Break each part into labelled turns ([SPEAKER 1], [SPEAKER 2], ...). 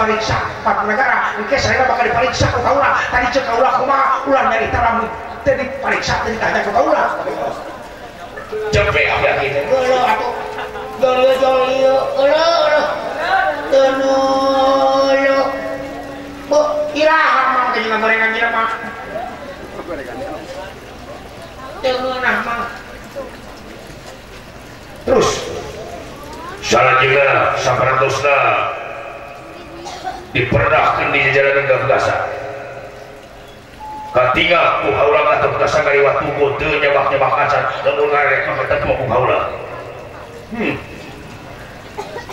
[SPEAKER 1] pariksa empat negara ini saya bakal diperiksa ke kaulah tadi cek kaulah kumaha ulah dari taram tadi diperiksa tadi tanya ke kaulah jempe apa gitu lo aku jolio jolio lo lo tenolo bu iraham mang kejengah gorengan jelema tenunah mang terus
[SPEAKER 2] salah juga sabar dosa diperahkan di jalan gagasa ketiga ku haula ka gagasa kali waktu ku teu nyebak-nyebak acan lamun ngarek mah ketemu ku hmm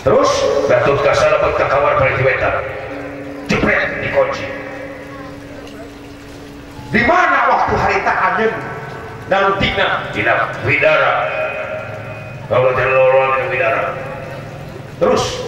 [SPEAKER 1] terus
[SPEAKER 2] Gatot Kasa dapat ke kamar paling wetan jepret dikunci
[SPEAKER 1] di mana waktu hari tak harita dan nantina
[SPEAKER 2] tidak widara kalau tidak lorong widara
[SPEAKER 1] terus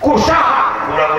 [SPEAKER 2] haihur kalau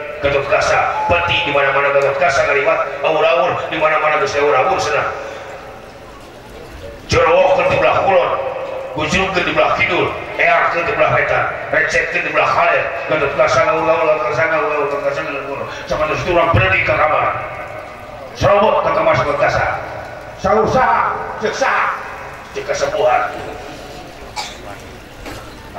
[SPEAKER 2] gegap kasa peti
[SPEAKER 1] di mana mana gegap kasa kalimat awur awur di
[SPEAKER 2] mana mana bisa awur awur senang jorok di belah kulon gujung ke di belah kidul ear ke di belah wetan recet ke di belah khalir gegap kasa awur awur kasa awur awur kasa awur sama terus turun pergi ke kamar serobot ke kamar sebab kasa
[SPEAKER 1] sausa seksa
[SPEAKER 2] cek
[SPEAKER 1] sebuah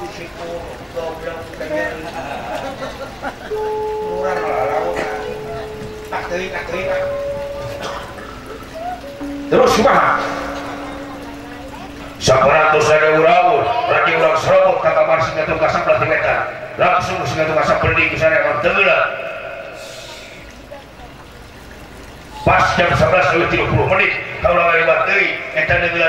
[SPEAKER 1] Kusiko, goblok, pengen murah lah lawan. Tak teri, tak teri, tak. Terus gimana?
[SPEAKER 2] Sakuratus ada urau, rajin ulang serobot kata mar singa tuh kasap berarti meta. Langsung singa tuh kasap berdiri ke sana yang tenggelam. Pas jam puluh menit kalau lewat
[SPEAKER 1] teri, entah dia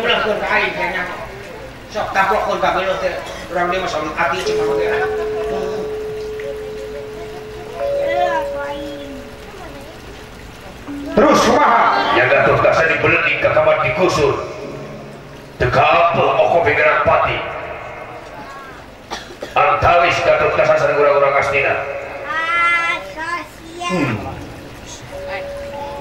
[SPEAKER 1] bener pun kai kayaknya sok taplok pun kabel lo teh orang dia masuk api cuma lo teh terus kumaha
[SPEAKER 2] yang gatur kasa dibeli ke kamar dikusur tegap oko pikiran pati antawis gatur kasa sarang orang-orang astina ah,
[SPEAKER 1] hmm.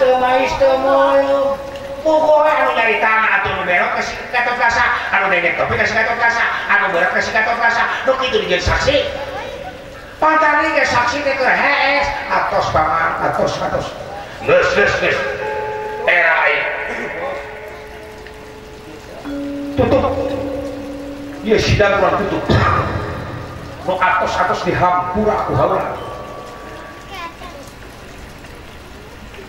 [SPEAKER 3] temais temulu
[SPEAKER 1] pokoknya anu dari tanah atau anu belok kasih kata frasa, anu dedek topi kasih kata frasa, anu belok kasih kata frasa, nu itu dijadi saksi pantari ke saksi teh ke hees atos paman atos atos
[SPEAKER 2] geus geus geus era
[SPEAKER 1] tutup ya sidang kurang tutup nu atos atos dihampura aku haula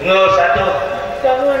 [SPEAKER 1] harga kalau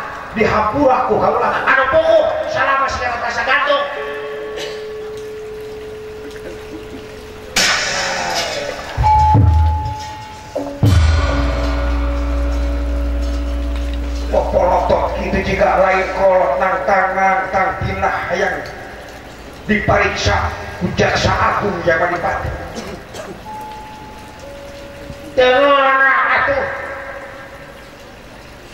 [SPEAKER 1] dihapur aku kalau anak pokok selama segala rasa gantung Pokolotot itu jika lain kolot nang tangan tang pinah yang diperiksa jaksa agung yang menipati. Terus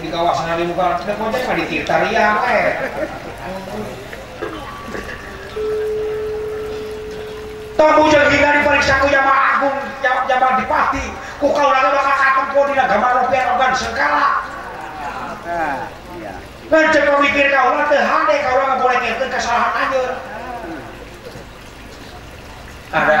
[SPEAKER 1] di kawasan Ali Mubarak kita kau jadi di Tirtaria eh tamu yang hingga diperiksa ku jamaah agung jamaah dipati ku kau lagi bakal katem ku di agama ropian ogan segala kan cek mikir kau lah teh hade kau lah boleh ngerti kesalahan aja ada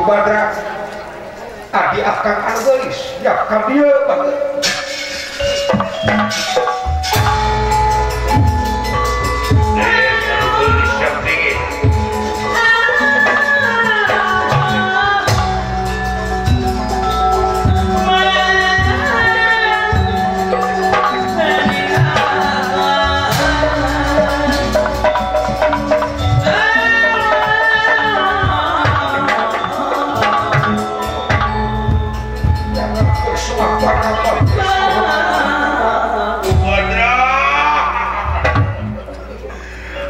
[SPEAKER 1] kuratis kamp
[SPEAKER 2] eh,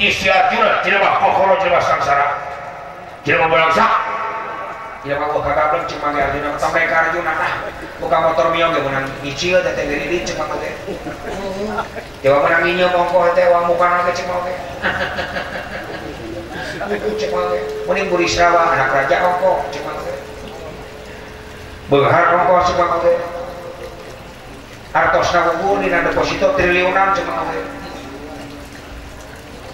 [SPEAKER 2] istilah kira jelma kokoro jelma sangsara tidak mah jelma
[SPEAKER 1] balangsa jelma kok kakak belum cuma ya jelma sampai ke arah jurnal nah buka motor mio ya menang nyicil dan teh diri cuma teh jawa menang ini mongko teh uang muka nake cuma teh cuma teh mending buri serawa anak raja ongko cuma teh benghar ongko cuma teh hartosna unggul dina deposito triliunan cuma teh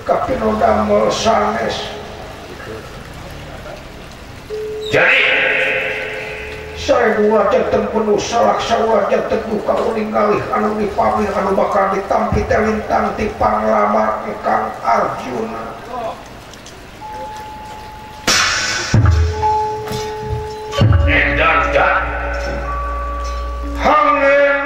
[SPEAKER 1] kapinodamel sanes
[SPEAKER 2] jadi
[SPEAKER 1] saya dua jantan penuh salak sawah jantan buka uling ngalih anu dipamir anu bakal ditampi telintang di panglamar kang Arjuna
[SPEAKER 2] Endan eh, dan
[SPEAKER 1] Hangen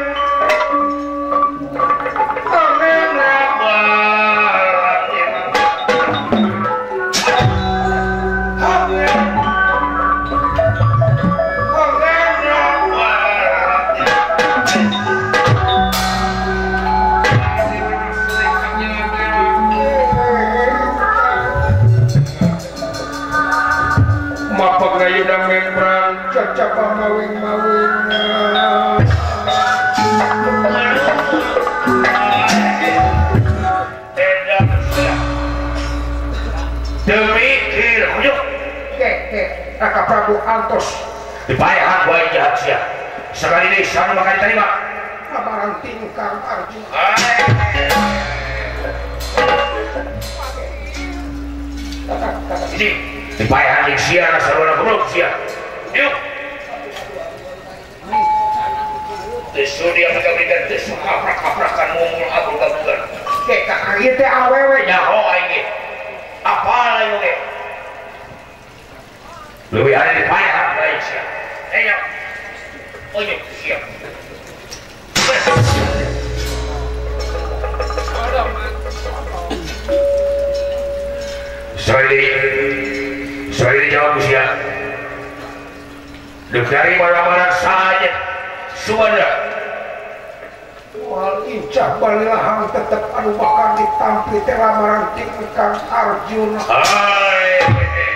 [SPEAKER 1] kak Prabutosba Indonesia meai terimasia Luwih arep payah bae. Ayo. Oyo, siap. Soalnya, soalnya jawab usia. Dari mana-mana saja, suara.
[SPEAKER 4] Wal incah balilahang tetap anu bakal ditampil telamaran tingkang Arjuna.
[SPEAKER 1] Hai.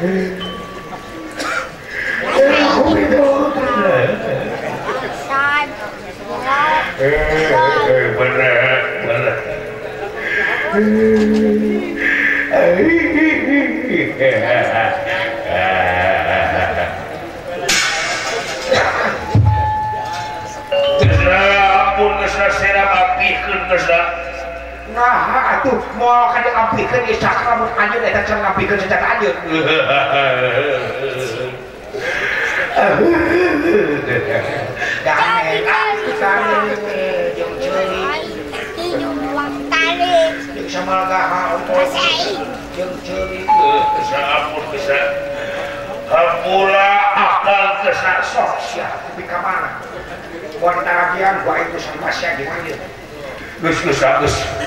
[SPEAKER 4] Yeah. kumaha
[SPEAKER 1] atuh moal kada ngampikeun ieu cakra mun anjeun eta can ngampikeun secara anjeun
[SPEAKER 2] akal
[SPEAKER 1] sosial mana Buat itu sama kan siapa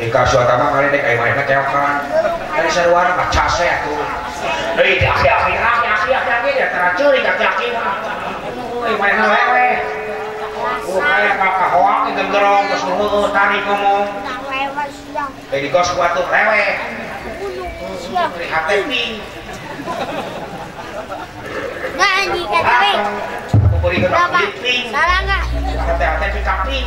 [SPEAKER 1] Ika suara mah kali dek ayo mana teokan. Dari seruan mah case aku.
[SPEAKER 2] Dari di
[SPEAKER 1] akhir akhir akhir akhir akhir akhir ya teracur kaki kaki mah. Woi mana lewe. Oh kayak kakak hoang di genderong terus nuhul tarik ngomong. Jadi kos kuat tuh lewe. Dari hati
[SPEAKER 5] Nggak anjing kata
[SPEAKER 1] Aku beri genderong
[SPEAKER 5] Salah nggak? Hati hati
[SPEAKER 2] kaping.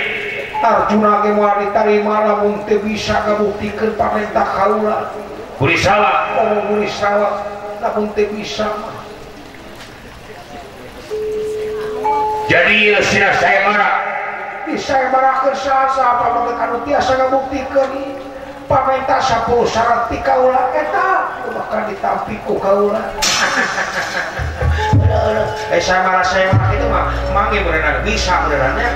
[SPEAKER 1] Arjuna kemari tari mana mung teu bisa ngabuktikeun parentah kaula.
[SPEAKER 2] kuri salah,
[SPEAKER 1] oh kuri salah, namun teu bisa
[SPEAKER 2] Jadi ieu ya, sina saya marah.
[SPEAKER 1] Eh, di saya marah ke saha-saha pamangke anu tiasa ngabuktikeun pamenta sapu syarat ti kaula eta bakal ditampi ku kaula. Eh saya marah saya marah itu mah mangi berenang bisa berenangnya.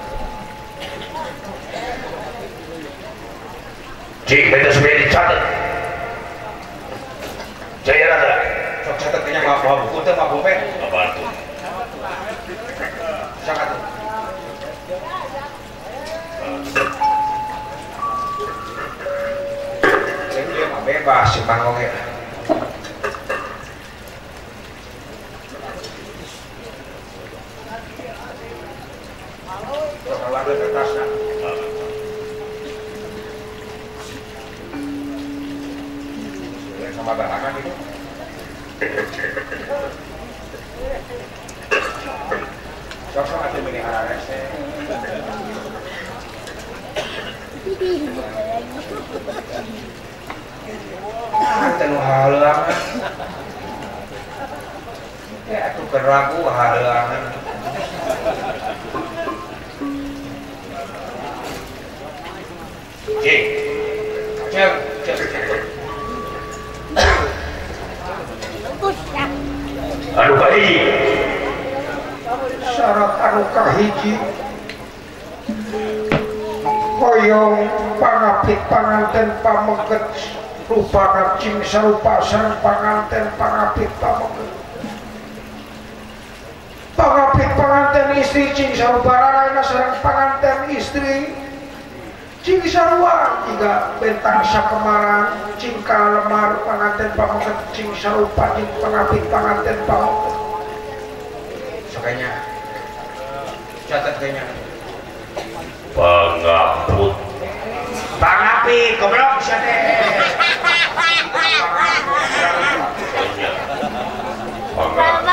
[SPEAKER 2] Cik, itu sebenarnya dicatat. Saya rada.
[SPEAKER 1] Sok catat kenyang, maaf maaf buku teh maaf pulpen.
[SPEAKER 2] Apa
[SPEAKER 1] itu? tuh? Saya dia mah bebas, simpan oke. Kalau ada kertasnya.
[SPEAKER 2] ragu
[SPEAKER 1] hareangan Cek, cek,
[SPEAKER 5] cek,
[SPEAKER 2] Anu kali
[SPEAKER 1] syarat anu kahiji koyong pangapit panganten pamengket rupa cing sarupa sang panganten pangapit pamengket istri cing sarubarana serang panganten istri cing sarua tiga bentang sakemaran cing kalemar panganten pamoket cing sarupa cing pangapit panganten pamoket sakanya catat kayaknya
[SPEAKER 2] pangaput
[SPEAKER 1] pangapi goblok
[SPEAKER 5] sadeh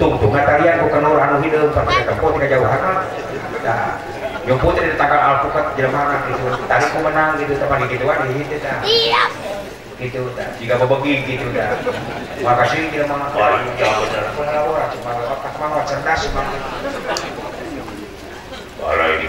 [SPEAKER 1] tungtungan kalian bukan nur anu hidup sampai ke tempat ke jauhan nah nyumput di tanggal alpukat jelmana gitu tadi ku menang gitu sama di gituan di hit
[SPEAKER 5] ya
[SPEAKER 1] gitu dah jika bebegi gitu dah makasih
[SPEAKER 2] jelmana wah jauh
[SPEAKER 1] dah cuma otak mah cerdas banget
[SPEAKER 2] Balai
[SPEAKER 5] di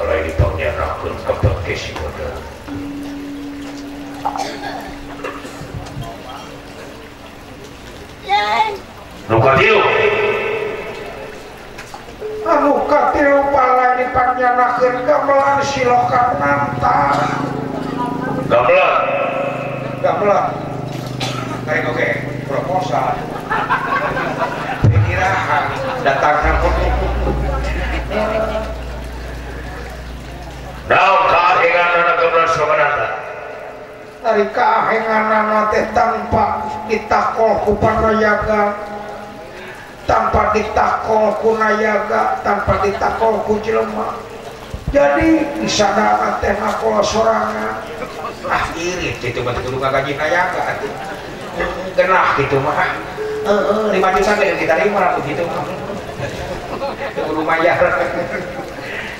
[SPEAKER 2] already punya rakun competition
[SPEAKER 5] model.
[SPEAKER 2] Nukatiu. Nukatiu
[SPEAKER 1] anu, pala ini panjang panjanakin gamelan silokan nanta.
[SPEAKER 2] Gamelan.
[SPEAKER 1] Gamelan. Kayak oke, proposal. Pikiran
[SPEAKER 2] datang kampung
[SPEAKER 1] dari kahenganan teh tanpa ditakol ku panayaga tanpa ditakol ku nayaga tanpa ditakol ku jelma jadi disana teh nakol sorangan ah irit itu bantu kudu gaji nayaga genah gitu mah eh, eh, lima juta yang kita ratus begitu mah kudu mayar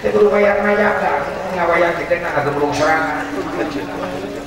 [SPEAKER 1] kudu mayar nayaga ngawayang kita
[SPEAKER 2] nggak belum sorangan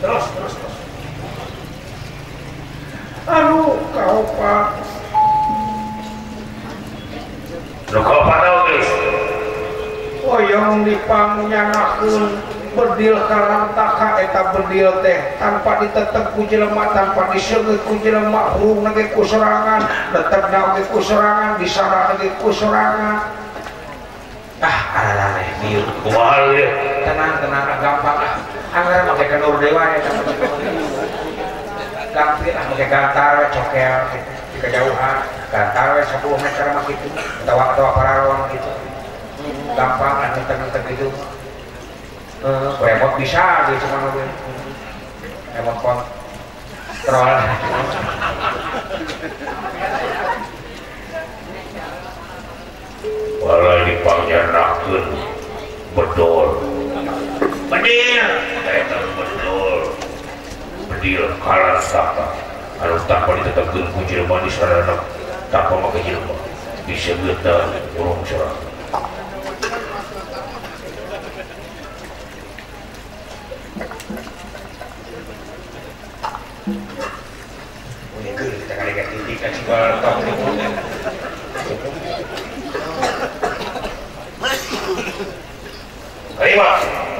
[SPEAKER 1] terus terusuh kau yang
[SPEAKER 2] dipangnyakun berdil karena
[SPEAKER 1] tak kita berdil teh tanpa ditetp kunji lemah tanpa dis disebut
[SPEAKER 2] kunji lemahhum
[SPEAKER 1] serangan tetap serangan serangangampang aku anggar pakai kenur dewa ya tapi pakai gantar cokel gitu. di kejauhan gantar 10 meter mah gitu tawa tawa pararon gitu gampang kan ah, nenteng gitu eh, remote bisa gitu cuma gue remote kon
[SPEAKER 2] troll Walau dipanjanakan bedol
[SPEAKER 1] Bedil,
[SPEAKER 2] eta bedul. Bedil kalah sapa. Anu tanpa ditetapkan ku jelma di sarana tanpa maka jelma. Bisa geta
[SPEAKER 1] urung cerah. Kita kali-kali
[SPEAKER 2] Terima kasih.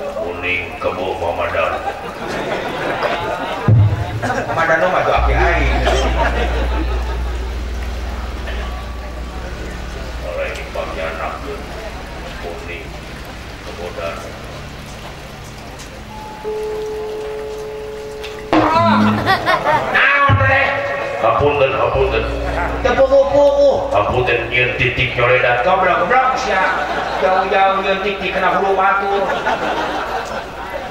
[SPEAKER 1] kuning kebo
[SPEAKER 2] pamadan
[SPEAKER 1] pamadan mah tuh api aing
[SPEAKER 2] oleh impaknya nakun kuning kebo dan
[SPEAKER 1] Nah, deh.
[SPEAKER 2] Hapunten, hapunten.
[SPEAKER 1] Tepuku-puku.
[SPEAKER 2] Hapunten nyeun titik nyoledan
[SPEAKER 1] kabrak-kabrak sia. Jauh-jauh nyeun titik kena hulu batu.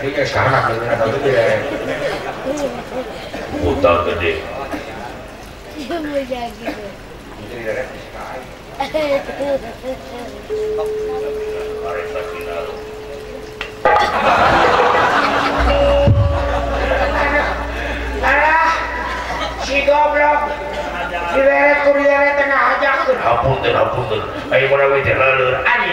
[SPEAKER 1] tadi kayak sekarang ada ada tuh ya
[SPEAKER 2] buta gede
[SPEAKER 3] Alah, si goblok, si leret kuliah tengah ajak.
[SPEAKER 2] Hapunten, hapunten, ayo mana
[SPEAKER 3] wajah lalu. Ani,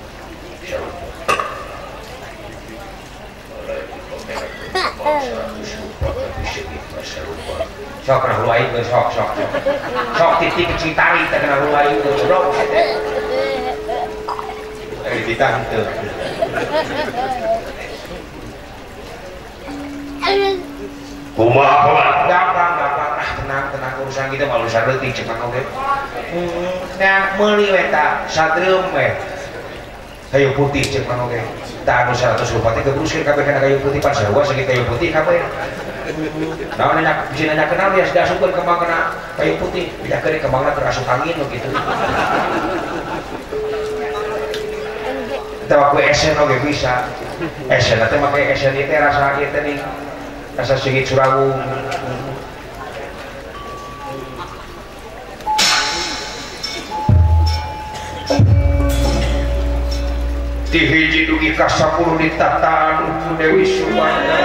[SPEAKER 3] punya titiknta terken tenang tenang gitu kalau Jepang nah meweta Satri we kayu putih cek mana teh tanu seratus lupa teh keusir kabeh kana kayu putih pan sewa sakit kayu putih kabeh Nah, nanya, bisa nanya kenal ya, sudah syukur kembang kena kayu putih, bisa kere kembangnya terasuk angin begitu. Kita waktu esen oke bisa, esen nanti pakai esen itu rasa itu nih, rasa sedikit curawung,
[SPEAKER 1] dihiji dugi kasa pun ditata Dewis semuanya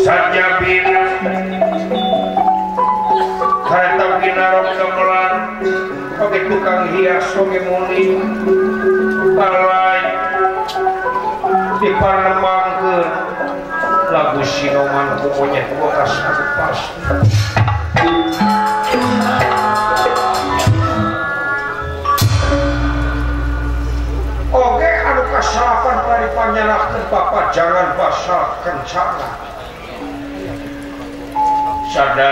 [SPEAKER 1] sayamin tukang hiasmoniai dipan ke lagu sinoman pokoknyapas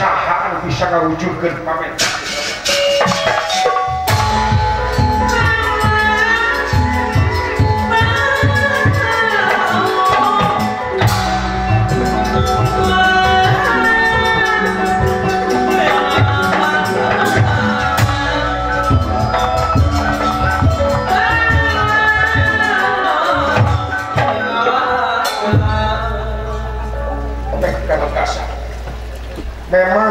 [SPEAKER 1] ahan bisa wujud ke momen